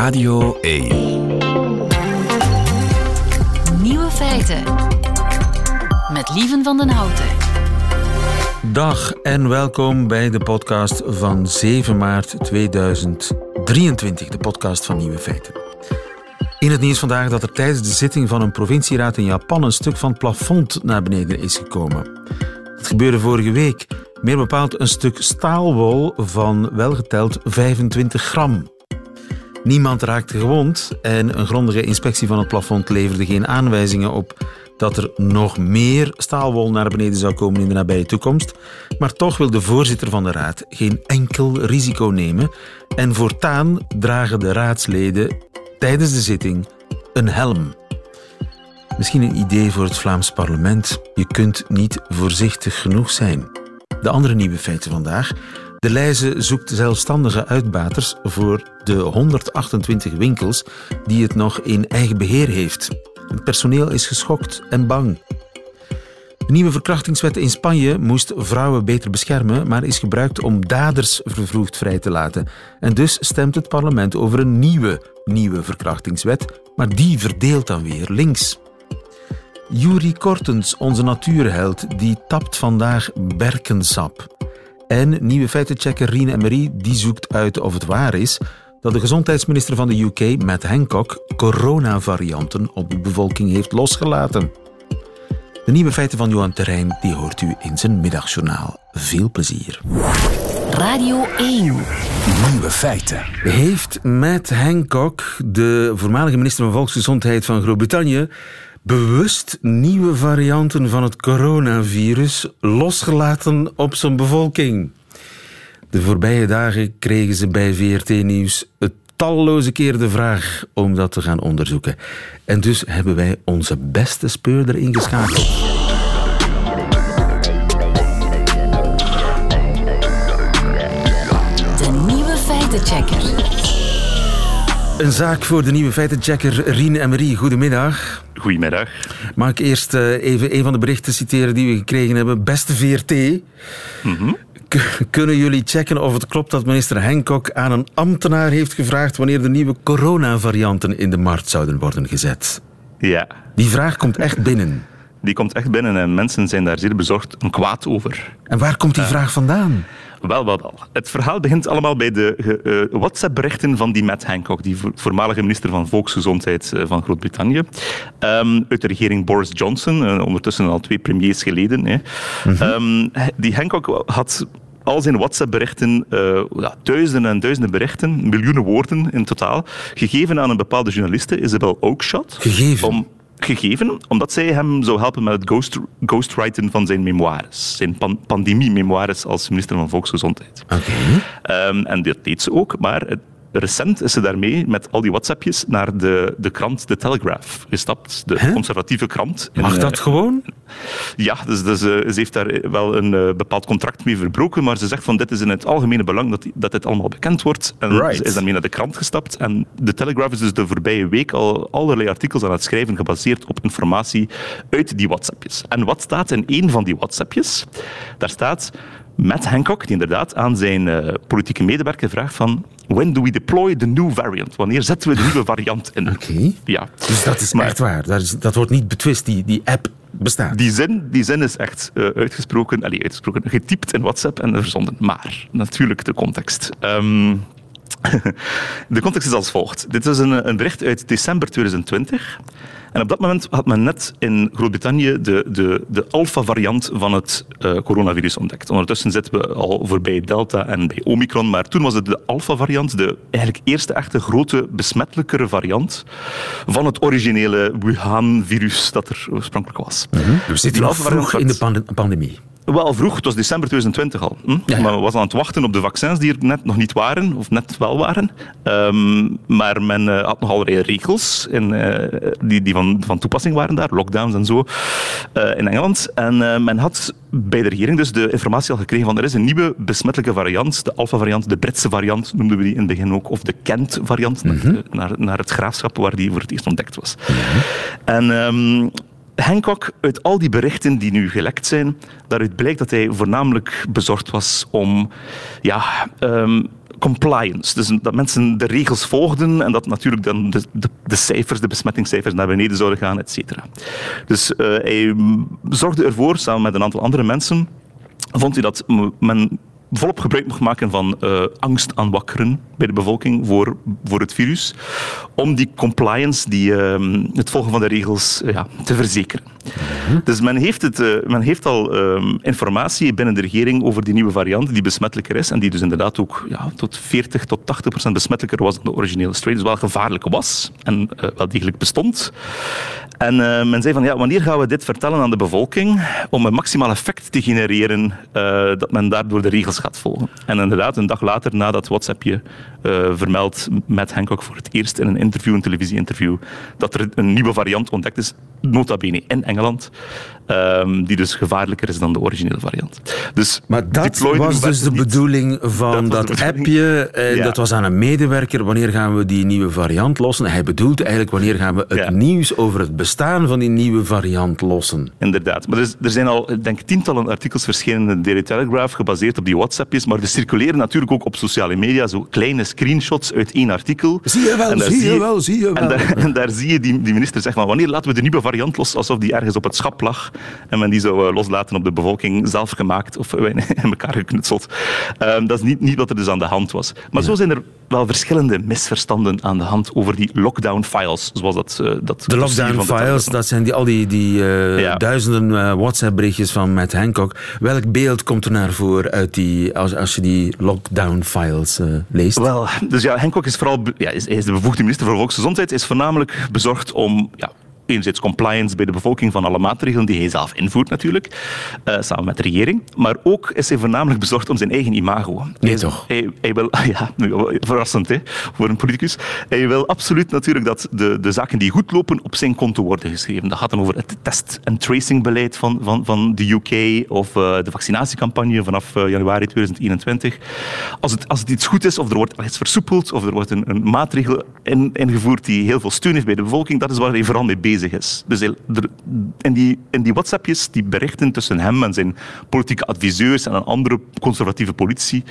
Radio 1. Nieuwe feiten. Met Lieven van den Houten. Dag en welkom bij de podcast van 7 maart 2023, de podcast van Nieuwe Feiten. In het nieuws vandaag dat er tijdens de zitting van een provincieraad in Japan een stuk van het plafond naar beneden is gekomen. Het gebeurde vorige week. Meer bepaald een stuk staalwol van welgeteld 25 gram. Niemand raakte gewond en een grondige inspectie van het plafond leverde geen aanwijzingen op dat er nog meer staalwol naar beneden zou komen in de nabije toekomst. Maar toch wil de voorzitter van de raad geen enkel risico nemen en voortaan dragen de raadsleden tijdens de zitting een helm. Misschien een idee voor het Vlaams parlement. Je kunt niet voorzichtig genoeg zijn. De andere nieuwe feiten vandaag. De Leize zoekt zelfstandige uitbaters voor de 128 winkels die het nog in eigen beheer heeft. Het personeel is geschokt en bang. De nieuwe verkrachtingswet in Spanje moest vrouwen beter beschermen, maar is gebruikt om daders vervroegd vrij te laten. En dus stemt het parlement over een nieuwe, nieuwe verkrachtingswet, maar die verdeelt dan weer links. Juri Kortens, onze natuurheld, die tapt vandaag berkensap. En nieuwe feitenchecker Rien Emery die zoekt uit of het waar is dat de gezondheidsminister van de UK, Matt Hancock, coronavarianten op de bevolking heeft losgelaten. De nieuwe feiten van Johan Terrein die hoort u in zijn middagjournaal. Veel plezier. Radio 1. Nieuwe feiten. Heeft Matt Hancock, de voormalige minister van Volksgezondheid van Groot-Brittannië, bewust nieuwe varianten van het coronavirus losgelaten op zijn bevolking? De voorbije dagen kregen ze bij VRT Nieuws het talloze keer de vraag om dat te gaan onderzoeken. En dus hebben wij onze beste speurder ingeschakeld. Een zaak voor de nieuwe feitenchecker Rien Emery. Goedemiddag. Goedemiddag. Mag ik eerst eh, even een van de berichten citeren die we gekregen hebben? Beste VRT. K- Kunnen jullie checken of het klopt dat minister Hancock aan een ambtenaar heeft gevraagd wanneer de nieuwe coronavarianten in de markt zouden worden gezet? Ja, Die vraag komt echt binnen. die komt echt binnen en mensen zijn daar zeer bezorgd en kwaad over. En waar komt die vraag vandaan? Wel, wel, wel. Het verhaal begint allemaal bij de ge- eh, WhatsApp-berichten van die Matt Hancock, die vo- voormalige minister van Volksgezondheid eh, van Groot-Brittannië. Ehm, uit de regering Boris Johnson, eh, ondertussen al twee premiers geleden. Hè. Ehm, hij- die Hancock had al zijn WhatsApp-berichten, eh, ja, duizenden en duizenden berichten, miljoenen woorden in totaal, gegeven aan een bepaalde journaliste, Isabel Oakeshott. Gegeven? Om, gegeven, omdat zij hem zou helpen met het ghost, ghostwriten van zijn memoires. Zijn pan- pandemie-memoires als minister van Volksgezondheid. Oké. Ehm, en dat deed ze ook, maar het- recent is ze daarmee met al die WhatsAppjes naar de, de krant The Telegraph gestapt. De conservatieve krant. Mag eh, dat gewoon? ja, dus, dus, eh, ze heeft daar wel een eh, bepaald contract mee verbroken, maar ze zegt van dit is in het algemene belang dat, dat dit allemaal bekend wordt. En Right. ze is daarmee naar de krant gestapt. En de Telegraph is dus de voorbije week al allerlei artikels aan het schrijven gebaseerd op informatie uit die WhatsAppjes. En wat staat in één van die WhatsAppjes? Daar staat Matt Hancock, die inderdaad aan zijn eh, politieke medewerker vraagt van when do we deploy the new variant? Wanneer zetten we de nieuwe variant in? Oké. Ja. Dus dat is Maar- echt waar. Dat, is, dat wordt niet betwist. Die, die app bestaat. Die zin, die zin is echt eh, uitgesproken, allee, uitgesproken, getypt in WhatsApp en verzonden. Maar natuurlijk de context. Ehm, de context is als volgt. Dit is een, een bericht uit december 2020. En op dat moment had men net in Groot-Brittannië de, de, de alpha-variant van het eh, coronavirus ontdekt. Ondertussen zitten we al voorbij Delta en bij Omicron, maar toen was het de alpha-variant, de eigenlijk eerste echte grote besmettelijkere variant van het originele Wuhan-virus dat er oorspronkelijk was. We zitten Die nog alpha-variant vroeg in de pandemie. Wel vroeg, het was december 2020 al. Hm? Ja, ja. Maar we was aan het wachten op de vaccins die er net nog niet waren, of net wel waren. Ehm, maar men eh, had nog allerlei regels in, eh, die, die van, van toepassing waren daar, lockdowns en zo, eh, in Engeland. En men had bij de regering dus de informatie al gekregen van er is een nieuwe besmettelijke variant, de alpha-variant, de Britse variant noemden we die in het begin ook, of de Kent-variant, de- naar, naar het graafschap waar die voor het eerst ontdekt was. En... ehm, Hancock, uit al die berichten die nu gelekt zijn, daaruit blijkt dat hij voornamelijk bezorgd was om ja, ehm, compliance. Dus dat mensen de regels volgden en dat natuurlijk dan de, de, de cijfers, de besmettingscijfers naar beneden zouden gaan, et cetera. Dus uh, hij zorgde ervoor, samen met een aantal andere mensen, vond hij dat men volop gebruik mag maken van uh, angst aanwakkeren bij de bevolking voor, voor het virus, om die compliance, die, uh, het volgen van de regels, uh, ja, te verzekeren. Mhm. Dus men heeft, het, men heeft al ehm, informatie binnen de regering over die nieuwe variant, die besmettelijker is en die dus inderdaad ook ja, tot 40 tot 80 procent besmettelijker was dan de originele strain, dus wel gevaarlijk was en wel degelijk bestond. En men zei van, ja, wanneer gaan we dit vertellen aan de bevolking om een maximaal effect te genereren dat men daardoor de regels gaat volgen. En inderdaad, een dag later, nadat WhatsAppje uh, vermeldt met Hancock voor het eerst in een interview, een televisieinterview, dat er een nieuwe variant ontdekt is, nota bene in Engeland, um, die dus gevaarlijker is dan de originele variant. Dus maar dat was dus de bedoeling van dat, dat appje, eh, ja. dat was aan een medewerker, wanneer gaan we die nieuwe variant lossen? Hij bedoelt eigenlijk, wanneer gaan we het ja. nieuws over het bestaan van die nieuwe variant lossen? Inderdaad, maar er, er zijn al, denk tientallen artikels verschenen in de Daily Telegraph, gebaseerd op die WhatsAppjes, maar er circuleren natuurlijk ook op sociale media zo kleine screenshots uit één artikel. Zie je wel, zie je, wel, zie je wel. En daar, en daar zie je die, die minister zeggen, wanneer laten we de nieuwe variant los, alsof die ergens op het schap lag en men die zou eh, loslaten op de bevolking, zelf gemaakt of in elkaar geknutseld. Um, dat is niet, niet wat er dus aan de hand was. Maar ja. zo zijn er wel verschillende misverstanden aan de hand over die lockdown files, zoals dat... Uh, dat de lockdown files, dat zijn die, al die, die uh, ja. duizenden uh, WhatsApp-berichtjes van Matt Hancock. Welk beeld komt er naar voren uit die, als, als je die lockdown files leest? Wel, dus ja, Hancock is vooral... Ja, is, is de bevoegde minister voor Volksgezondheid, is voornamelijk bezorgd om... Ja, enerzijds compliance bij de bevolking van alle maatregelen die hij zelf invoert natuurlijk, uh, samen met de regering. Maar ook is hij voornamelijk bezorgd om zijn eigen imago. Nee, toch? Hij, hij wil, ja, verrassend hè, voor een politicus. Hij wil absoluut natuurlijk dat de, de zaken die goed lopen op zijn konto worden geschreven. Dat gaat dan over het test- en tracingbeleid van, van, van de UK of uh, de vaccinatiecampagne vanaf uh, januari 2021. Als het, als het iets goed is of er wordt iets versoepeld of er wordt een, een maatregel in, ingevoerd die heel veel steun heeft bij de bevolking, dat is waar hij vooral mee bezig is. Dus in die, in die WhatsAppjes, die berichten tussen hem en zijn politieke adviseurs en een andere conservatieve politie,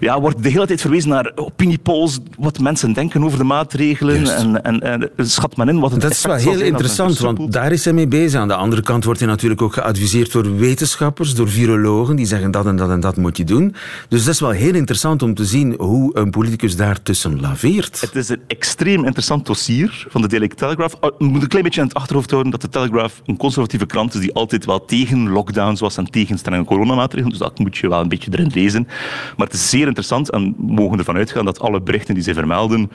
ja, wordt de hele tijd verwezen naar opiniepolls, wat mensen denken over de maatregelen en, en, en, schat men in wat het Dat is wel heel interessant, want daar is hij mee bezig. Aan de andere kant wordt hij natuurlijk ook geadviseerd door wetenschappers, door virologen, die zeggen dat en dat en dat moet je doen. Dus dat is wel heel interessant om te zien hoe een politicus daartussen laveert. Het is een extreem interessant dossier van de Daily Telegraph. Oh, moet een klein beetje in het achterhoofd houden dat de Telegraph een conservatieve krant is die altijd wel tegen lockdowns was en tegen strenge coronamaatregelen. Dus dat moet je wel een beetje erin lezen. Maar het is zeer interessant en we mogen ervan uitgaan dat alle berichten die zij vermelden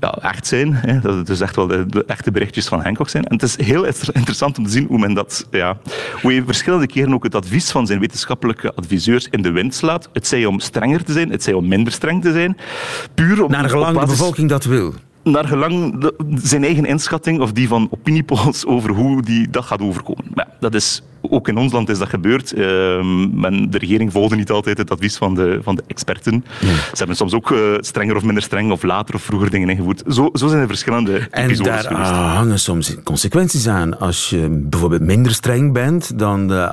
ja, echt zijn. Hè. Dat het dus echt wel de, de, echte berichtjes van Hancock zijn. En het is heel interessant om te zien hoe men dat... Ja, hoe hij verschillende keren ook het advies van zijn wetenschappelijke adviseurs in de wind slaat. Het zij om strenger te zijn, het zij om minder streng te zijn. Puur om, Naar gelang de bevolking dat wil naar gelang de, zijn eigen inschatting of die van opiniepolls over hoe die dat gaat overkomen. Maar dat is, ook in ons land is dat gebeurd. Uh, men, de regering volgde niet altijd het advies van de, van de experten. Ja. Ze hebben soms ook uh, strenger of minder streng of later of vroeger dingen ingevoerd. Zo, zo zijn er verschillende En daar geweest. hangen soms consequenties aan. Als je bijvoorbeeld minder streng bent dan de,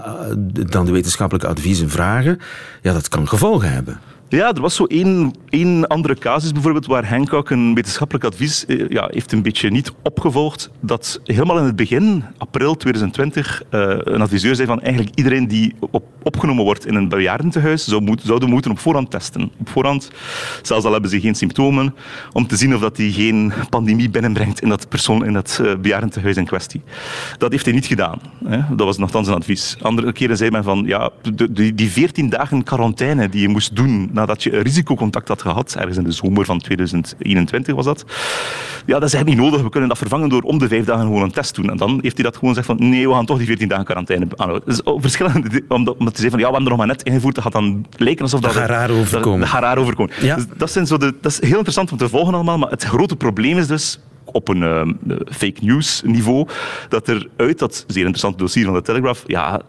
dan de wetenschappelijke adviezen vragen, ja, dat kan gevolgen hebben. Ja, er was zo één, één andere casus bijvoorbeeld waar Hancock een wetenschappelijk advies eh, ja, heeft een beetje niet opgevolgd. Dat helemaal in het begin, april 2020, uh, een adviseur zei van eigenlijk iedereen die op, opgenomen wordt in een bejaardentehuis zou moet, zouden moeten op voorhand testen. Op voorhand, zelfs al hebben ze geen symptomen, om te zien of dat die geen pandemie binnenbrengt in dat persoon, in dat uh, bejaardentehuis in kwestie. Dat heeft hij niet gedaan. Hè. Dat was nogthans een advies. Andere keren zei men van ja, de, die 14 dagen quarantaine die je moest doen nadat je risicocontact had gehad, ergens in de zomer van 2021 was dat. Ja, dat is eigenlijk niet nodig. We kunnen dat vervangen door om de vijf dagen gewoon een test doen. En dan heeft hij dat gewoon gezegd van nee, we gaan toch die 14 dagen quarantaine aanhouden. Dus verschillende, om, om te zeggen van ja, we hebben er nog maar net ingevoerd, dat gaat dan lijken alsof dat... Dat gaat raar overkomen. Dat, dat gaat raar overkomen. Ja. Dus dat, zijn zo de, dat is heel interessant om te volgen allemaal, maar het grote probleem is dus op een uh, fake news niveau, dat er uit dat zeer interessante dossier van de Telegraph ja,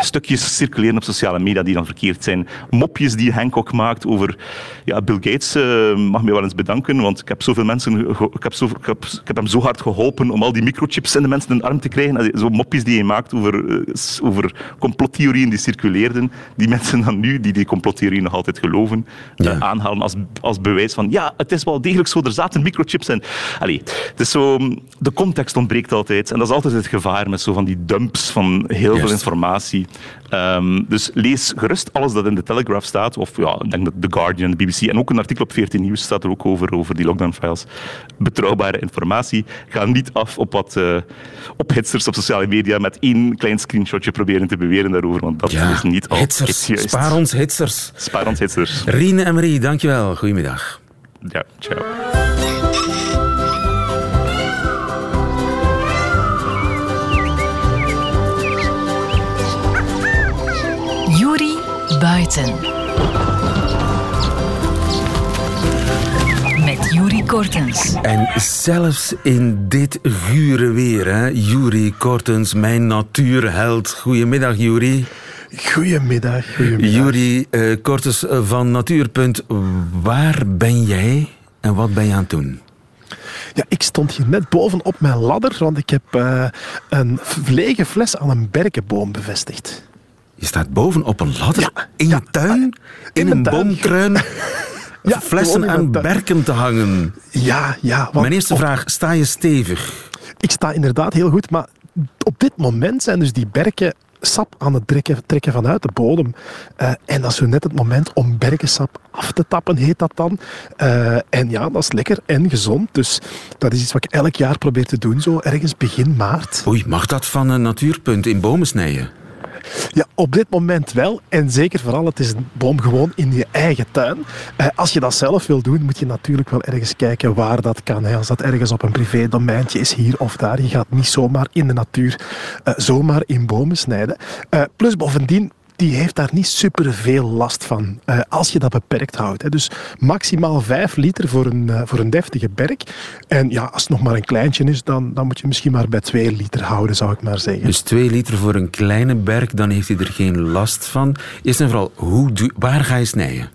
stukjes circuleren op sociale media die dan verkeerd zijn. Mopjes die Hancock maakt over ja, Bill Gates uh, mag mij wel eens bedanken, want ik heb zoveel mensen, ik heb, zo, ik, heb, ik heb hem zo hard geholpen om al die microchips in de mensen in de arm te krijgen. Zo mopjes die hij maakt over, uh, over complottheorieën die circuleerden, die mensen dan nu, die die complottheorieën nog altijd geloven, ja. aanhalen als, als bewijs van ja, het is wel degelijk zo, er zaten microchips in. Allee, dus zo, de context ontbreekt altijd. En dat is altijd het gevaar met zo van die dumps van heel veel informatie. Um, dus lees gerust alles dat in de Telegraph staat. Of ja, ik denk dat The Guardian, de BBC en ook een artikel op 14 Nieuws staat er ook over, over die lockdown-files. Betrouwbare informatie. Ga niet af op wat uh, ophitsers op sociale media met één klein screenshotje proberen te beweren daarover, want dat ja, is niet altijd hitsers. juist. Spaar ons hitsers. Spaar ons hitsers. Rien en Marie, dankjewel. Goedemiddag. Ja, ciao. Buiten. Met Juri Kortens. En zelfs in dit gure weer, hè, Juri Kortens, mijn natuurheld. Goedemiddag, Juri. Goedemiddag. goedemiddag. Juri uh, Kortens van Natuurpunt. Waar ben jij en wat ben je aan het doen? Ja, ik stond hier net boven op mijn ladder, want ik heb uh, een lege fles aan een berkenboom bevestigd. Je staat boven op een ladder Ja, in je tuin, in, in een tuin. boomkruin, Ja, flessen aan berken te hangen. Ja, ja. want Mijn eerste op- vraag, sta je stevig? Ik sta inderdaad heel goed, maar op dit moment zijn dus die berken sap aan het trekken, trekken vanuit de bodem. Eh, en dat is zo net het moment om berkensap af te tappen, heet dat dan. Eh, en ja, dat is lekker en gezond. Dus dat is iets wat ik elk jaar probeer te doen, zo ergens begin maart. Oei, mag dat van een natuurpunt in bomen snijden? Ja, op dit moment wel. En zeker vooral, het is een boom gewoon in je eigen tuin. Eh, als je dat zelf wil doen, moet je natuurlijk wel ergens kijken waar dat kan. Als dat ergens op een privé-domeintje is, hier of daar. Je gaat niet zomaar in de natuur, eh, zomaar in bomen snijden. Eh, plus bovendien, die heeft daar niet superveel last van. eh, als je dat beperkt houdt. Hè. Dus maximaal 5 liter voor een, eh, voor een deftige berk. En ja, als het nog maar een kleintje is, dan, dan moet je misschien maar bij 2 liter houden, zou ik maar zeggen. Dus twee liter voor een kleine berg, dan heeft hij er geen last van. Eerst en vooral, hoe waar ga je snijden?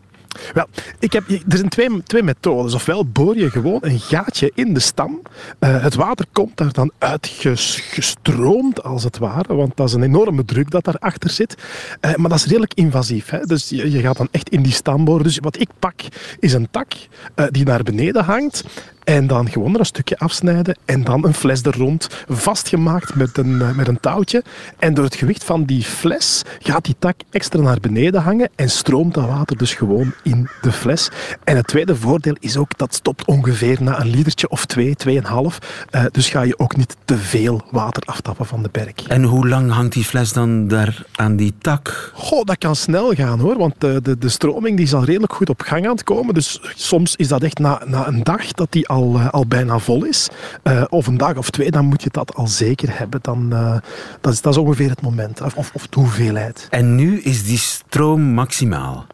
Wel, ik heb, er zijn twee, twee methodes. Ofwel boor je gewoon een gaatje in de stam. Eh, het water komt daar dan uitgestroomd, als het ware. Want dat is een enorme druk dat daarachter zit. Eh, maar dat is redelijk invasief. Hè? Dus je, gaat dan echt in die stam boren. Dus wat ik pak, is een tak eh, die naar beneden hangt. En dan gewoon er een stukje afsnijden. En dan een fles er rond, vastgemaakt met een, eh, met een touwtje. En door het gewicht van die fles gaat die tak extra naar beneden hangen. En stroomt dat water dus gewoon in de fles. En het tweede voordeel is ook, dat stopt ongeveer na een litertje of twee, tweeënhalf. Eh, dus ga je ook niet te veel water aftappen van de berk. En hoe lang hangt die fles dan daar aan die tak? Goh, dat kan snel gaan hoor, want de, de, de stroming die is al redelijk goed op gang aan het komen. Dus soms is dat echt na, na een dag dat die al, eh, al bijna vol is. Eh, of een dag of twee, dan moet je dat al zeker hebben. Dan, eh, dat, is, dat is ongeveer het moment, of, of, de hoeveelheid. En nu is die stroom maximaal.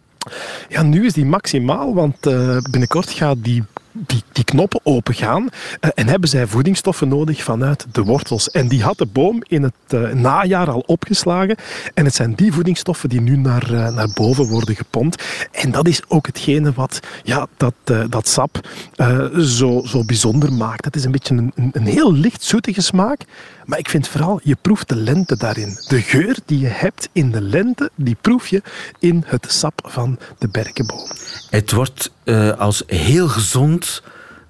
Ja, nu is die maximaal, want binnenkort gaat die, die, die knoppen opengaan eh, en hebben zij voedingsstoffen nodig vanuit de wortels. En die had de boom in het eh, najaar al opgeslagen. En het zijn die voedingsstoffen die nu naar, eh, naar boven worden gepompt. En dat is ook hetgene wat ja, dat, dat sap zo, zo bijzonder maakt. Het is een beetje een, een heel licht zoetige smaak. Maar ik vind vooral, je proeft de lente daarin. De geur die je hebt in de lente, die proef je in het sap van de berkenboom. Het wordt eh, als heel gezond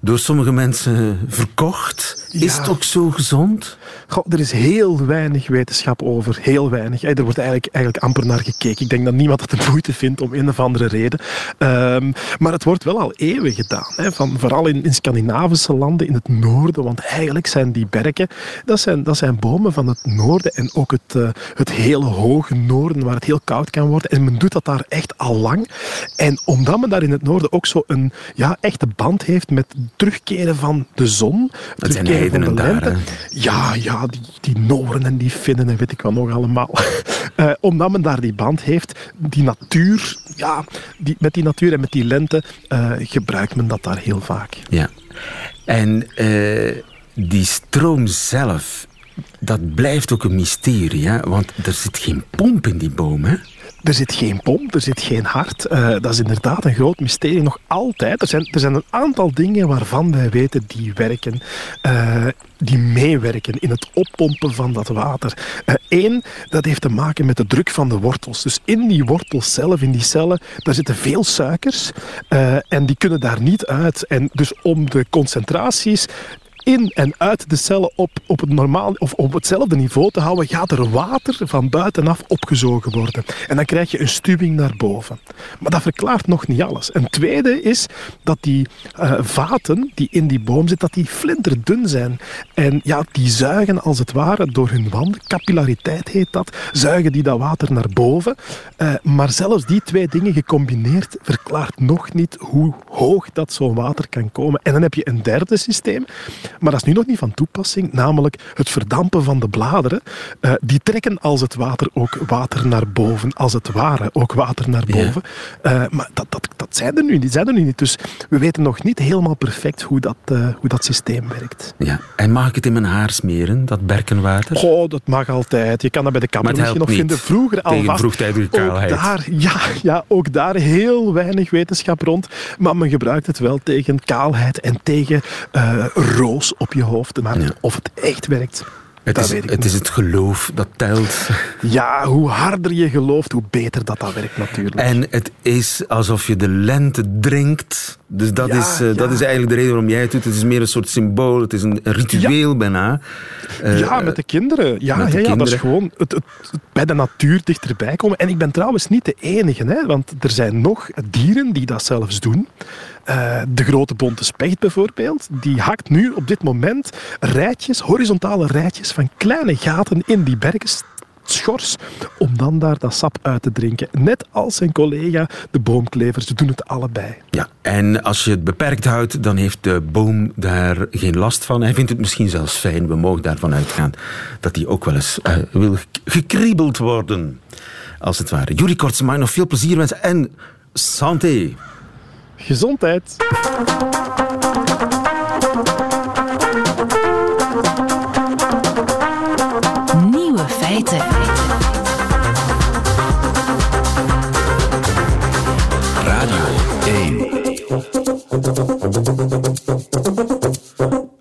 door sommige mensen verkocht. Is het ook zo gezond? Goh, er is heel weinig wetenschap over, heel weinig. Er wordt eigenlijk, eigenlijk amper naar gekeken. Ik denk dat niemand het de moeite vindt om een of andere reden. Ehm, maar het wordt wel al eeuwen gedaan. Hè, van, vooral in, in Scandinavische landen, in het noorden. Want eigenlijk zijn die berken, dat zijn, dat zijn bomen van het noorden. En ook het, eh, het hele hoge noorden, waar het heel koud kan worden. En men doet dat daar echt al lang. En omdat men daar in het noorden ook zo een ja, echte band heeft met terugkeren van de zon. Dat zijn van de heidenen daar, lente. Ja, ja, die, die Noren en die Finnen en weet ik wat nog allemaal. Eh, omdat men daar die band heeft, die natuur, ja, die, met die natuur en met die lente, eh, gebruikt men dat daar heel vaak. Ja. En uh, die stroom zelf, dat blijft ook een mysterie, hè? want er zit geen pomp in die boom. Hè? Er zit geen pomp, er zit geen hart. Uh, dat is inderdaad een groot mysterie. Nog altijd. Er zijn, er zijn een aantal dingen waarvan wij weten die werken. Uh, die meewerken in het oppompen van dat water. Eén, uh, dat heeft te maken met de druk van de wortels. Dus in die wortels zelf, in die cellen, daar zitten veel suikers. En die kunnen daar niet uit. En dus om de concentraties in en uit de cellen op, op, het normaal, of op hetzelfde niveau te houden, gaat er water van buitenaf opgezogen worden. En dan krijg je een stuwing naar boven. Maar dat verklaart nog niet alles. Een tweede is dat die uh, vaten die in die boom zitten, dat die flinterdun zijn. En ja, die zuigen als het ware door hun wanden, capillariteit heet dat, zuigen die dat water naar boven. Uh, maar zelfs die twee dingen gecombineerd verklaart nog niet hoe hoog dat zo'n water kan komen. En dan heb je een derde systeem, maar dat is nu nog niet van toepassing, namelijk het verdampen van de bladeren. Uh, die trekken als het water ook water naar boven, als het ware ook water naar boven. Ja. Uh, maar dat, dat, dat zijn er nu, die zijn er nu niet. Dus we weten nog niet helemaal perfect hoe dat, uh, hoe dat systeem werkt. Ja. En mag ik het in mijn haar smeren, dat berkenwater? Oh, dat mag altijd. Je kan dat bij de kapper misschien nog vinden. Vroeger al Tegen vroegtijdige kaalheid. Ook daar, ja, ja, ook daar heel weinig wetenschap rond. Maar men gebruikt het wel tegen kaalheid en tegen roos op je hoofd. Maar ja. of het echt werkt, het, is, het is het geloof dat telt. Ja, hoe harder je gelooft, hoe beter dat dat werkt natuurlijk. En het is alsof je de lente drinkt. Dus dat, Ja, is, uh, ja. dat is eigenlijk de reden waarom jij het doet. Het is meer een soort symbool. Het is een ritueel bijna. Uh, ja, met de kinderen. Ja, de dat is gewoon het bij de natuur dichterbij komen. En ik ben trouwens niet de enige, hè, want er zijn nog dieren die dat zelfs doen. Uh, de grote bonte specht bijvoorbeeld, die hakt nu op dit moment rijtjes, horizontale rijtjes van kleine gaten in die bergenschors om dan daar dat sap uit te drinken. Net als zijn collega de boomklevers, ze doen het allebei. Ja, en als je het beperkt houdt, dan heeft de boom daar geen last van. Hij vindt het misschien zelfs fijn, we mogen daarvan uitgaan, dat hij ook wel eens uh, wil gekriebeld worden. Als het ware. Jurie Kortsma, nog veel plezier wensen en santé. Gezondheid. Nieuwe feiten. Radio 1.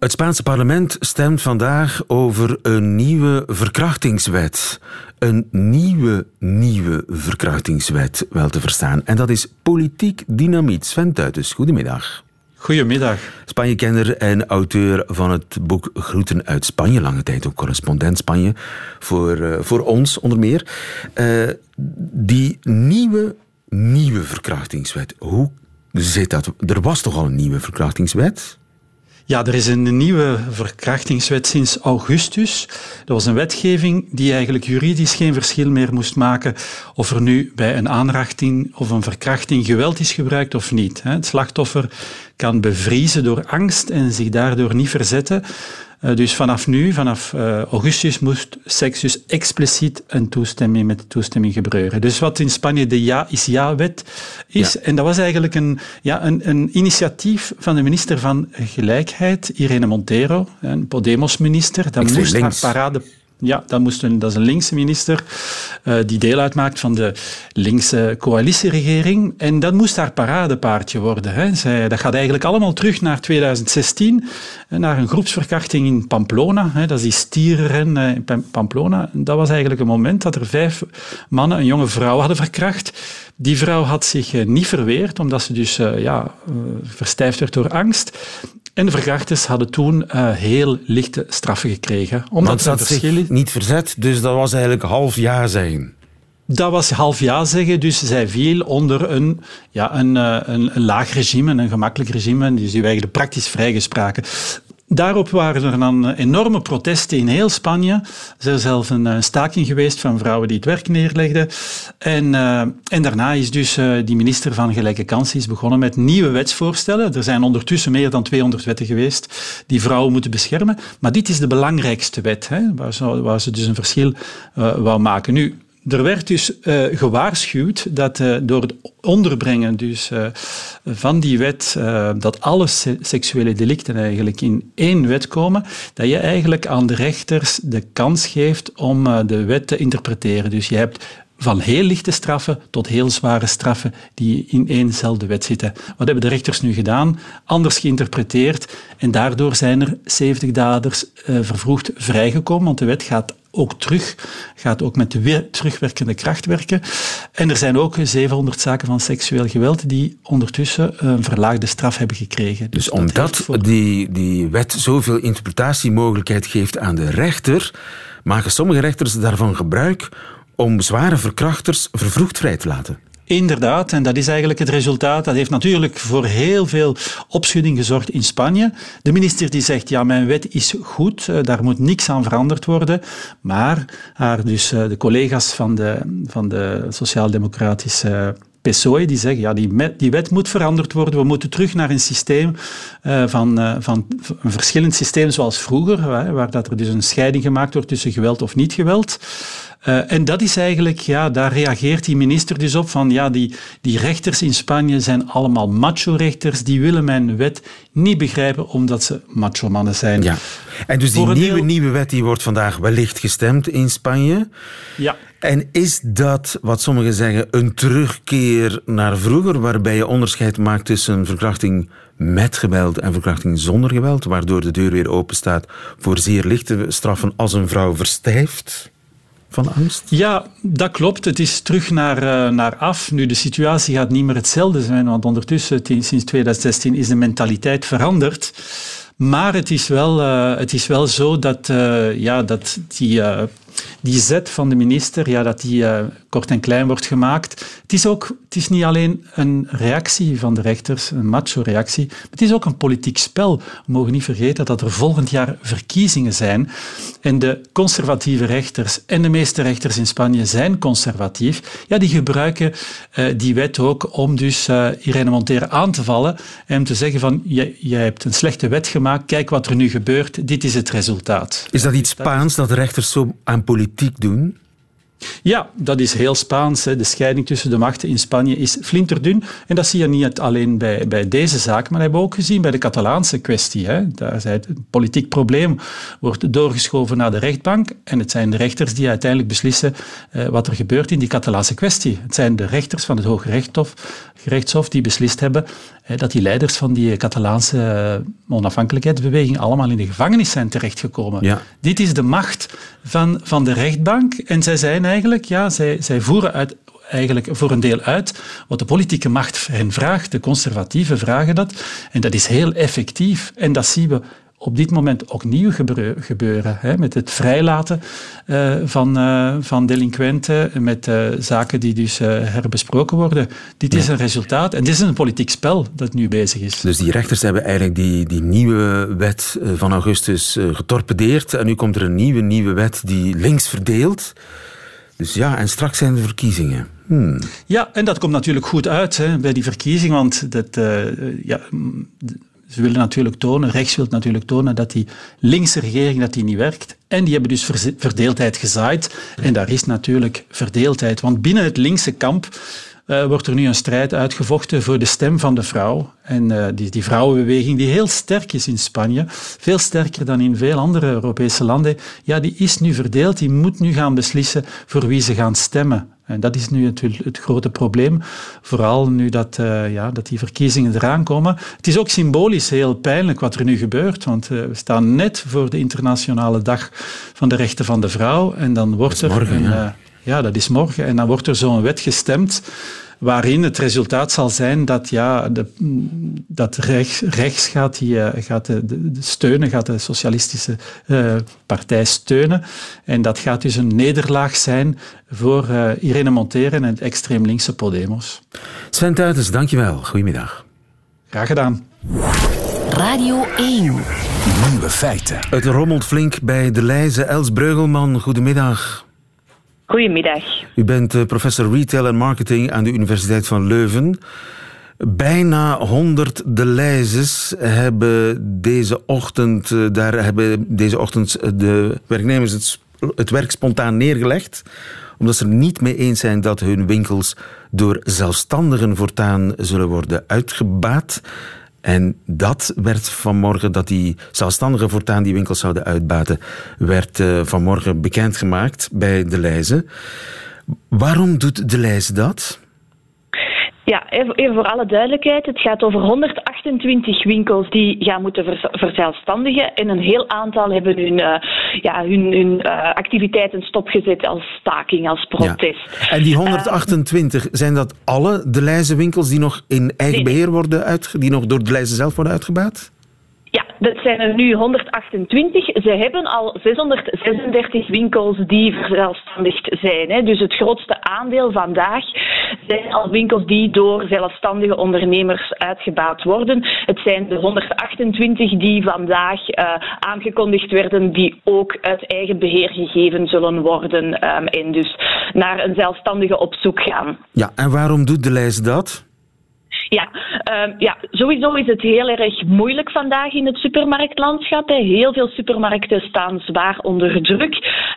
Het Spaanse parlement stemt vandaag over een nieuwe verkrachtingswet. Een nieuwe, nieuwe verkrachtingswet, wel te verstaan. En dat is politiek dynamiet. Sven Tuitus, goedemiddag. Goedemiddag. Spanje-kenner en auteur van het boek Groeten uit Spanje. Lange tijd ook correspondent Spanje voor, uh, voor ons onder meer. Uh, die nieuwe, nieuwe verkrachtingswet. Hoe zit dat? Er was toch al een nieuwe verkrachtingswet? Ja, er is een nieuwe verkrachtingswet sinds augustus. Dat was een wetgeving die eigenlijk juridisch geen verschil meer moest maken of er nu bij een aanrachting of een verkrachting geweld is gebruikt of niet. Het slachtoffer kan bevriezen door angst en zich daardoor niet verzetten. Dus vanaf nu, vanaf uh, augustus, moest seks dus expliciet een toestemming met toestemming gebeuren. Dus wat in Spanje de ja is ja-wet is. Ja. En dat was eigenlijk een, ja, een, een initiatief van de minister van Gelijkheid, Irene Montero, een Podemos-minister. Dat moest links. haar parade ja, dat, moest een, dat is een linkse minister uh, die deel uitmaakt van de linkse coalitieregering. En dat moest haar paradepaardje worden. Hè. Dat gaat eigenlijk allemaal terug naar 2016, naar een groepsverkrachting in Pamplona. Hè. Dat is die stierenren in Pamplona. Dat was eigenlijk een moment dat er vijf mannen een jonge vrouw hadden verkracht. Die vrouw had zich uh, niet verweerd, omdat ze dus uh, ja, verstijfd werd door angst. En de verkrachters hadden toen uh, heel lichte straffen gekregen. Omdat Want ze zich niet verzet, dus dat was eigenlijk half ja zijn. Dat was half ja zeggen, dus zij viel onder een, ja, een, een, een laag regime, een gemakkelijk regime, dus die eigenlijk praktisch vrijgespraken. Daarop waren er dan enorme protesten in heel Spanje. Er is zelfs een staking geweest van vrouwen die het werk neerlegden. En, uh, en daarna is dus die minister van Gelijke Kansen is begonnen met nieuwe wetsvoorstellen. Er zijn ondertussen meer dan 200 wetten geweest die vrouwen moeten beschermen. Maar dit is de belangrijkste wet, hè, waar, ze, waar ze dus een verschil uh, wou maken. Nu, er werd dus uh, gewaarschuwd dat uh, door het onderbrengen dus, uh, van die wet, dat alle se seksuele delicten eigenlijk in één wet komen, dat je eigenlijk aan de rechters de kans geeft om de wet te interpreteren. Dus je hebt van heel lichte straffen tot heel zware straffen die in éénzelfde wet zitten. Wat hebben de rechters nu gedaan? Anders geïnterpreteerd en daardoor zijn er 70 daders uh, vervroegd vrijgekomen, want de wet gaat ook terug, gaat ook met de weer terugwerkende kracht werken. En er zijn ook 700 zaken van seksueel geweld die ondertussen een verlaagde straf hebben gekregen. Dus, dus omdat die, die wet zoveel interpretatiemogelijkheid geeft aan de rechter, maken sommige rechters daarvan gebruik om zware verkrachters vervroegd vrij te laten. Inderdaad, en dat is eigenlijk het resultaat. Dat heeft natuurlijk voor heel veel opschudding gezorgd in Spanje. De minister die zegt, ja, mijn wet is goed, eh, daar moet niks aan veranderd worden. Maar haar, dus eh, de collega's van de, van de sociaal-democratische PSOE die zeggen, ja, die, die wet moet veranderd worden. We moeten terug naar een systeem uh, van, van een verschillend systeem zoals vroeger, waar dat er dus een scheiding gemaakt wordt tussen geweld of niet geweld. Uh, en dat is eigenlijk, ja, daar reageert die minister dus op van, ja, die, die rechters in Spanje zijn allemaal macho-rechters, die willen mijn wet niet begrijpen omdat ze macho-mannen zijn. Ja. En dus die nieuwe, nieuwe wet die wordt vandaag wellicht gestemd in Spanje. Ja. En is dat, wat sommigen zeggen, een terugkeer naar vroeger, waarbij je onderscheid maakt tussen verkrachting met geweld en verkrachting zonder geweld, waardoor de deur weer open staat voor zeer lichte straffen als een vrouw verstijft? Van angst? Ja, dat klopt. Het is terug naar, uh, naar af. Nu, de situatie gaat niet meer hetzelfde zijn, want ondertussen, sinds 2016, is de mentaliteit veranderd. Maar het is wel, uh, het is wel zo dat, uh, ja, dat die die zet van de minister, ja, dat die kort en klein wordt gemaakt. Het is, ook, het is niet alleen een reactie van de rechters, een macho-reactie, maar het is ook een politiek spel. We mogen niet vergeten dat er volgend jaar verkiezingen zijn. En de conservatieve rechters en de meeste rechters in Spanje zijn conservatief. Ja, die gebruiken uh, die wet ook om dus uh, Irene Montero aan te vallen en te zeggen van, jij, jij hebt een slechte wet gemaakt, kijk wat er nu gebeurt, dit is het resultaat. Is dat iets Spaans, dat de rechters zo aan politiek doen? Ja, dat is heel Spaans. Hè. De scheiding tussen de machten in Spanje is flinterdun. En dat zie je niet alleen bij, bij deze zaak, maar hebben we ook gezien bij de Catalaanse kwestie. Hè. Daar is het politiek probleem wordt doorgeschoven naar de rechtbank. En het zijn de rechters die uiteindelijk beslissen eh, wat er gebeurt in die Catalaanse kwestie. Het zijn de rechters van het Hoge Rechtshof, gerechtshof die beslist hebben dat die leiders van die Catalaanse eh, onafhankelijkheidsbeweging allemaal in de gevangenis zijn terechtgekomen. Ja. Dit is de macht van, van de rechtbank. En zij zijn eigenlijk, ja, zij, zij voeren uit, eigenlijk voor een deel uit wat de politieke macht hen vraagt. De conservatieven vragen dat. En dat is heel effectief. En dat zien we op dit moment ook nieuw gebeuren. Hè, met het vrijlaten uh, van, uh, van delinquenten, met uh, zaken die dus herbesproken worden. Dit is een resultaat en dit is een politiek spel dat nu bezig is. Dus die rechters hebben eigenlijk die, die nieuwe wet van augustus getorpedeerd en nu komt er een nieuwe, nieuwe wet die links verdeelt. Dus ja, en straks zijn de verkiezingen. Hmm. Ja, en dat komt natuurlijk goed uit hè, bij die verkiezingen, want dat, ja, ze willen natuurlijk tonen, rechts wil natuurlijk tonen dat die linkse regering dat die niet werkt. En die hebben dus verdeeldheid gezaaid. En daar is natuurlijk verdeeldheid. Want binnen het linkse kamp uh, wordt er nu een strijd uitgevochten voor de stem van de vrouw. En uh, die, die vrouwenbeweging, die heel sterk is in Spanje, veel sterker dan in veel andere Europese landen, ja, die is nu verdeeld. Die moet nu gaan beslissen voor wie ze gaan stemmen. En dat is nu het, het grote probleem, vooral nu dat, uh, ja, dat die verkiezingen eraan komen. Het is ook symbolisch heel pijnlijk wat er nu gebeurt, want uh, we staan net voor de internationale dag van de rechten van de vrouw en dan wordt er morgen, een, ja. Uh, ja, dat is morgen. En dan wordt er zo'n wet gestemd waarin het resultaat zal zijn dat, ja, de, dat rechts, rechts gaat, die, gaat de, de, de, steunen, gaat de socialistische uh, partij steunen. En dat gaat dus een nederlaag zijn voor uh, Irene Montero en het extreem linkse Podemos. Sven Tuitens, dankjewel. Goedemiddag. Graag gedaan. Radio 1. Nieuwe feiten. Het rommelt flink bij de Leize. Els Breugelman, goedemiddag. Goedemiddag. U bent professor retail en marketing aan de Universiteit van Leuven. Bijna 100 de Leizes hebben deze ochtend, daar hebben deze ochtend de werknemers het, het werk spontaan neergelegd omdat ze er niet mee eens zijn dat hun winkels door zelfstandigen voortaan zullen worden uitgebaat. En dat werd vanmorgen, dat die zelfstandigen voortaan die winkels zouden uitbaten, werd uh, vanmorgen bekendgemaakt bij De Leize. Waarom doet De Leize dat? Ja, even voor alle duidelijkheid. Het gaat over 128 winkels die gaan moeten verzelfstandigen. En een heel aantal hebben hun, uh, ja, hun, hun uh, activiteiten stopgezet als staking, als protest. Ja. En die 128, zijn dat alle de Leijze winkels die nog in eigen beheer worden uitge die nog door de Leijze zelf worden uitgebaat? Ja, dat zijn er nu 128. Ze hebben al 636 winkels die verzelfstandigd zijn. Hè. Dus het grootste aandeel vandaag zijn al winkels die door zelfstandige ondernemers uitgebaat worden. Het zijn de 128 die vandaag uh, aangekondigd werden, die ook uit eigen beheer gegeven zullen worden um, en dus naar een zelfstandige op zoek gaan. Ja, en waarom doet de lijst dat? Ja, uh, ja, sowieso is het heel erg moeilijk vandaag in het supermarktlandschap. Hè. Heel veel supermarkten staan zwaar onder druk.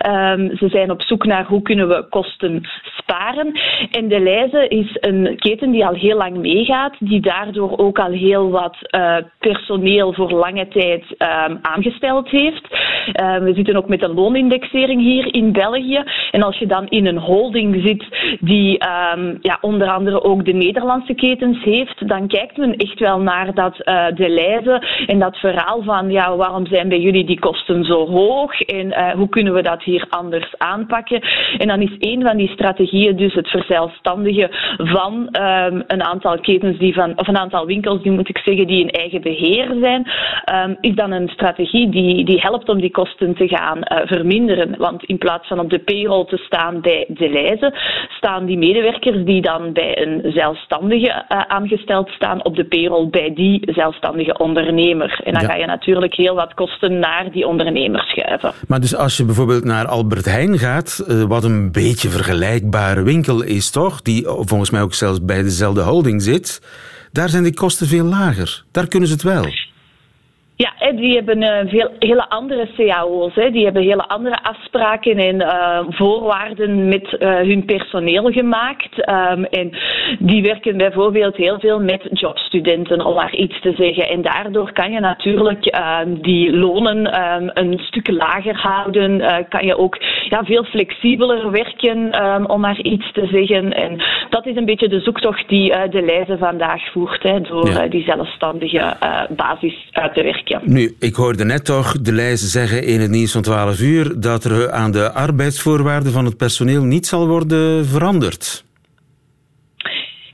Um, ze zijn op zoek naar hoe kunnen we kosten sparen. En de Leize is een keten die al heel lang meegaat, die daardoor ook al heel wat uh, personeel voor lange tijd um, aangesteld heeft. We zitten ook met een loonindexering hier in België. En als je dan in een holding zit die ja, onder andere ook de Nederlandse ketens heeft, dan kijkt men echt wel naar dat uh, de lijzen en dat verhaal van ja, waarom zijn bij jullie die kosten zo hoog en uh, hoe kunnen we dat hier anders aanpakken. En dan is een van die strategieën dus het verzelfstandigen van um, een aantal ketens die van, of een aantal winkels die moet ik zeggen die in eigen beheer zijn, um, is dan een strategie die, die helpt om die kosten te gaan uh, verminderen. Want in plaats van op de payroll te staan bij de staan die medewerkers die dan bij een zelfstandige aan aangesteld staan op de payroll bij die zelfstandige ondernemer. En dan ga je natuurlijk heel wat kosten naar die ondernemer schuiven. Maar dus als je bijvoorbeeld naar Albert Heijn gaat, eh, wat een beetje vergelijkbare winkel is toch, die volgens mij ook zelfs bij dezelfde holding zit, daar zijn die kosten veel lager. Daar kunnen ze het wel. Ja, die hebben uh, veel, hele andere cao's. Hè. Die hebben hele andere afspraken en uh, voorwaarden met uh, hun personeel gemaakt. Um, en die werken bijvoorbeeld heel veel met jobstudenten, om maar iets te zeggen. En daardoor kan je natuurlijk um, die lonen um, een stuk lager houden. kan je ook ja, veel flexibeler werken, om maar iets te zeggen. En dat is een beetje de zoektocht die de lijzen vandaag voert, hè, door ja. die zelfstandige basis uit te werken. Nu, ik hoorde net toch de lijzen zeggen in het nieuws van 12 uur dat er aan de arbeidsvoorwaarden van het personeel niet zal worden veranderd.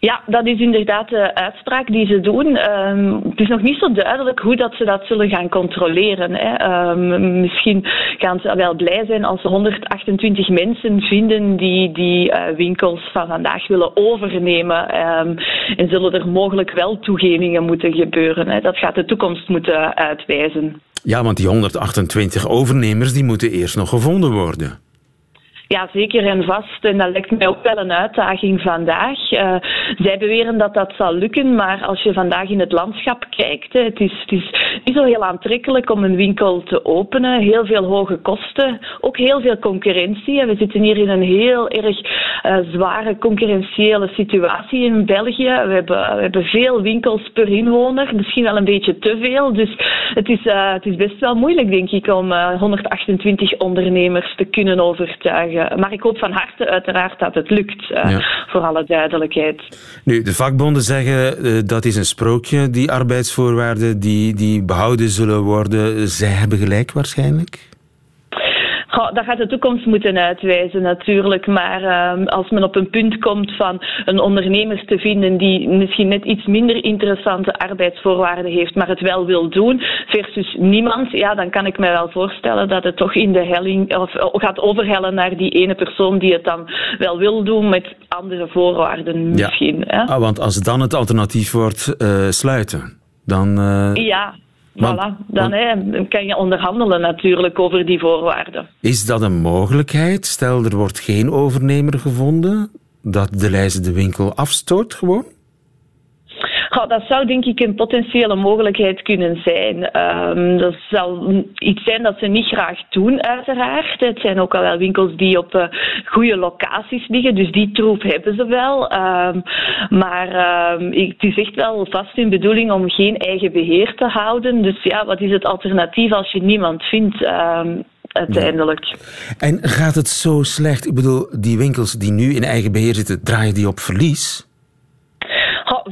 Ja, dat is inderdaad de uitspraak die ze doen. Um, het is nog niet zo duidelijk hoe dat ze dat zullen gaan controleren. Hè. Um, misschien gaan ze wel blij zijn als ze 128 mensen vinden die die uh, winkels van vandaag willen overnemen. Um, en zullen er mogelijk wel toegevingen moeten gebeuren. Hè. Dat gaat de toekomst moeten uitwijzen. Ja, want die 128 overnemers die moeten eerst nog gevonden worden. Ja, zeker en vast. En dat lijkt mij ook wel een uitdaging vandaag. Uh, zij beweren dat dat zal lukken, maar als je vandaag in het landschap kijkt, het is, het is niet zo heel aantrekkelijk om een winkel te openen. Heel veel hoge kosten, ook heel veel concurrentie. We zitten hier in een heel erg uh, zware concurrentiële situatie in België. We hebben, we hebben veel winkels per inwoner, misschien wel een beetje te veel. Dus het is, uh, het is best wel moeilijk, denk ik, om 128 ondernemers te kunnen overtuigen. Maar ik hoop van harte uiteraard dat het lukt, ja. voor alle duidelijkheid. Nu, de vakbonden zeggen uh, dat is een sprookje, die arbeidsvoorwaarden die, die behouden zullen worden. Zij hebben gelijk waarschijnlijk? Goh, dat gaat de toekomst moeten uitwijzen natuurlijk. Maar uh, als men op een punt komt van een ondernemer te vinden die misschien net iets minder interessante arbeidsvoorwaarden heeft, maar het wel wil doen, versus niemand, ja, dan kan ik me wel voorstellen dat het toch in de helling of gaat overhellen naar die ene persoon die het dan wel wil doen met andere voorwaarden misschien. Ja. Ah, want als het dan het alternatief wordt uh, sluiten, dan. Uh... Ja, Voilà, dan hè, kan je onderhandelen natuurlijk over die voorwaarden. Is dat een mogelijkheid? Stel, er wordt geen overnemer gevonden, dat de lijst de winkel afstoot gewoon? Dat zou denk ik een potentiële mogelijkheid kunnen zijn. Ehm, dat zal iets zijn dat ze niet graag doen, uiteraard. Het zijn ook al wel winkels die op uh, goede locaties liggen, dus die troef hebben ze wel. Ehm, maar ehm, het is echt wel vast hun bedoeling om geen eigen beheer te houden. Dus ja, wat is het alternatief als je niemand vindt? uiteindelijk. En gaat het zo slecht? Ik bedoel, die winkels die nu in eigen beheer zitten, draaien die op verlies?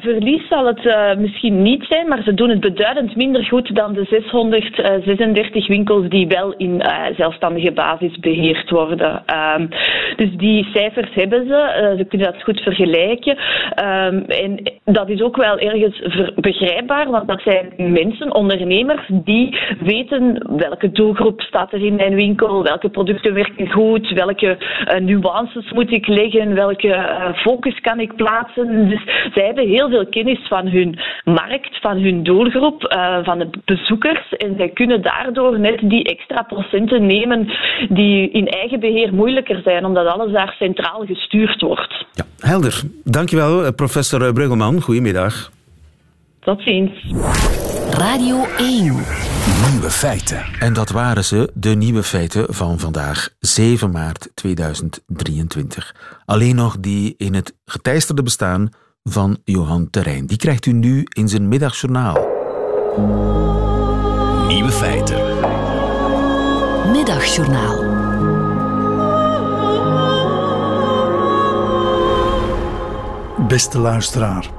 Verlies zal het uh, misschien niet zijn, maar ze doen het beduidend minder goed dan de 636 winkels die wel in uh, zelfstandige basis beheerd worden. Um, dus die cijfers hebben ze, ze kunnen dat goed vergelijken. Um, en dat is ook wel ergens begrijpbaar, want dat zijn mensen, ondernemers, die weten welke doelgroep staat er in mijn winkel, welke producten werken goed, welke nuances moet ik leggen, welke focus kan ik plaatsen. Dus zij hebben heel veel kennis van hun markt, van hun doelgroep, uh, van de bezoekers. En zij kunnen daardoor net die extra procenten nemen die in eigen beheer moeilijker zijn, omdat alles daar centraal gestuurd wordt. Ja, helder. Dankjewel, eh, professor Bruggelman. Goedemiddag. Tot ziens. Radio 1. Nieuwe feiten. En dat waren ze, de nieuwe feiten van vandaag, 7 maart 2023. Alleen nog die in het geteisterde bestaan van Johan Terrein. Die krijgt u nu in zijn middagjournaal. Nieuwe feiten. Middagjournaal. Beste luisteraar.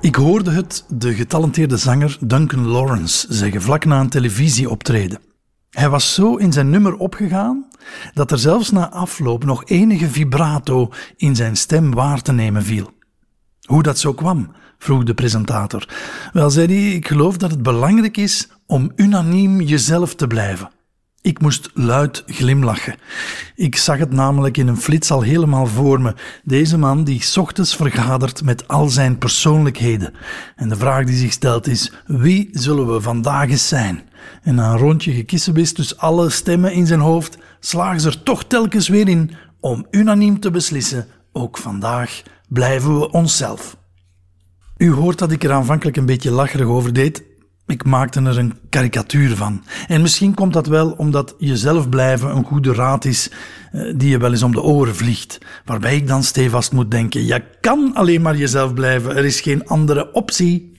Ik hoorde het de getalenteerde zanger Duncan Lawrence zeggen vlak na een televisieoptreden. Hij was zo in zijn nummer opgegaan dat er zelfs na afloop nog enige vibrato in zijn stem waar te nemen viel. Hoe dat zo kwam, vroeg de presentator. Wel, zei hij, ik geloof dat het belangrijk is om unaniem jezelf te blijven. Ik moest luid glimlachen. Ik zag het namelijk in een flits al helemaal voor me. Deze man die ochtends vergadert met al zijn persoonlijkheden. En de vraag die zich stelt is, wie zullen we vandaag eens zijn? En na een rondje gekissenbis dus alle stemmen in zijn hoofd, slagen ze er toch telkens weer in om unaniem te beslissen, ook vandaag blijven we onszelf. U hoort dat ik er aanvankelijk een beetje lacherig over deed. Ik maakte er een karikatuur van. En misschien komt dat wel omdat jezelf blijven een goede raad is eh, die je wel eens om de oren vliegt. Waarbij ik dan stevast moet denken: je kan alleen maar jezelf blijven, er is geen andere optie.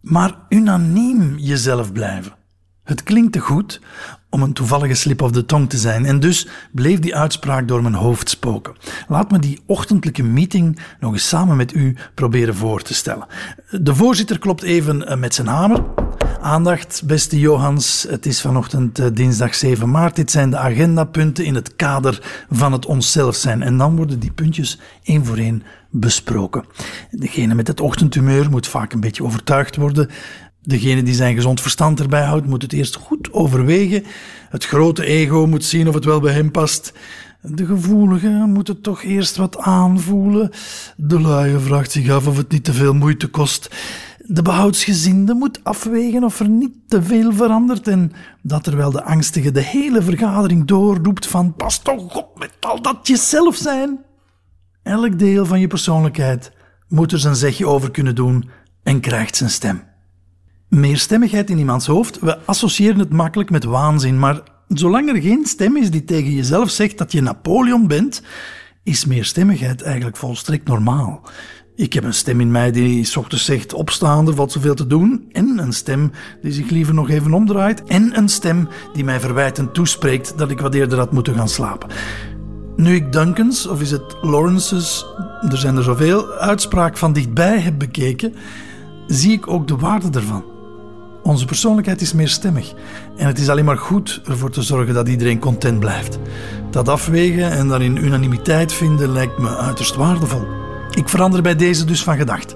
Maar unaniem jezelf blijven. Het klinkt te goed om een toevallige slip of de tong te zijn en dus bleef die uitspraak door mijn hoofd spoken. Laat me die ochtendelijke meeting nog eens samen met u proberen voor te stellen. De voorzitter klopt even eh, met zijn hamer. Aandacht, beste Johans. Het is vanochtend eh, dinsdag 7 maart. Dit zijn de agendapunten in het kader van het onszelf zijn. En dan worden die puntjes één voor één besproken. Degene met het ochtendhumeur moet vaak een beetje overtuigd worden. Degene die zijn gezond verstand erbij houdt, moet het eerst goed overwegen. Het grote ego moet zien of het wel bij hem past. De gevoelige moet het toch eerst wat aanvoelen. De luie vraagt zich af of het niet te veel moeite kost. De behoudsgezinde moet afwegen of er niet te veel verandert en dat terwijl de angstige de hele vergadering doorroept van pas toch op met al dat jezelf zijn. Elk deel van je persoonlijkheid moet er zijn zegje over kunnen doen en krijgt zijn stem meerstemmigheid in iemands hoofd, we associëren het makkelijk met waanzin, maar zolang er geen stem is die tegen jezelf zegt dat je Napoleon bent, is meerstemmigheid eigenlijk volstrekt normaal. Ik heb een stem in mij die s ochtends zegt opstaan, er valt zoveel te doen. En een stem die zich liever nog even omdraait. En een stem die mij verwijtend toespreekt dat ik wat eerder had moeten gaan slapen. Nu ik Duncan's, of is het Lawrence's, er zijn er zoveel, uitspraak van dichtbij heb bekeken, zie ik ook de waarde ervan. Onze persoonlijkheid is meerstemmig. En het is alleen maar goed ervoor te zorgen dat iedereen content blijft. Dat afwegen en daarin unanimiteit vinden lijkt me uiterst waardevol. Ik verander bij deze dus van gedacht.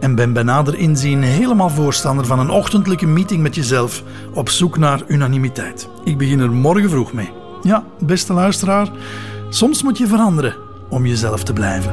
En ben bij nader inzien helemaal voorstander van een ochtendelijke meeting met jezelf op zoek naar unanimiteit. Ik begin er morgen vroeg mee. Ja, beste luisteraar, soms moet je veranderen om jezelf te blijven.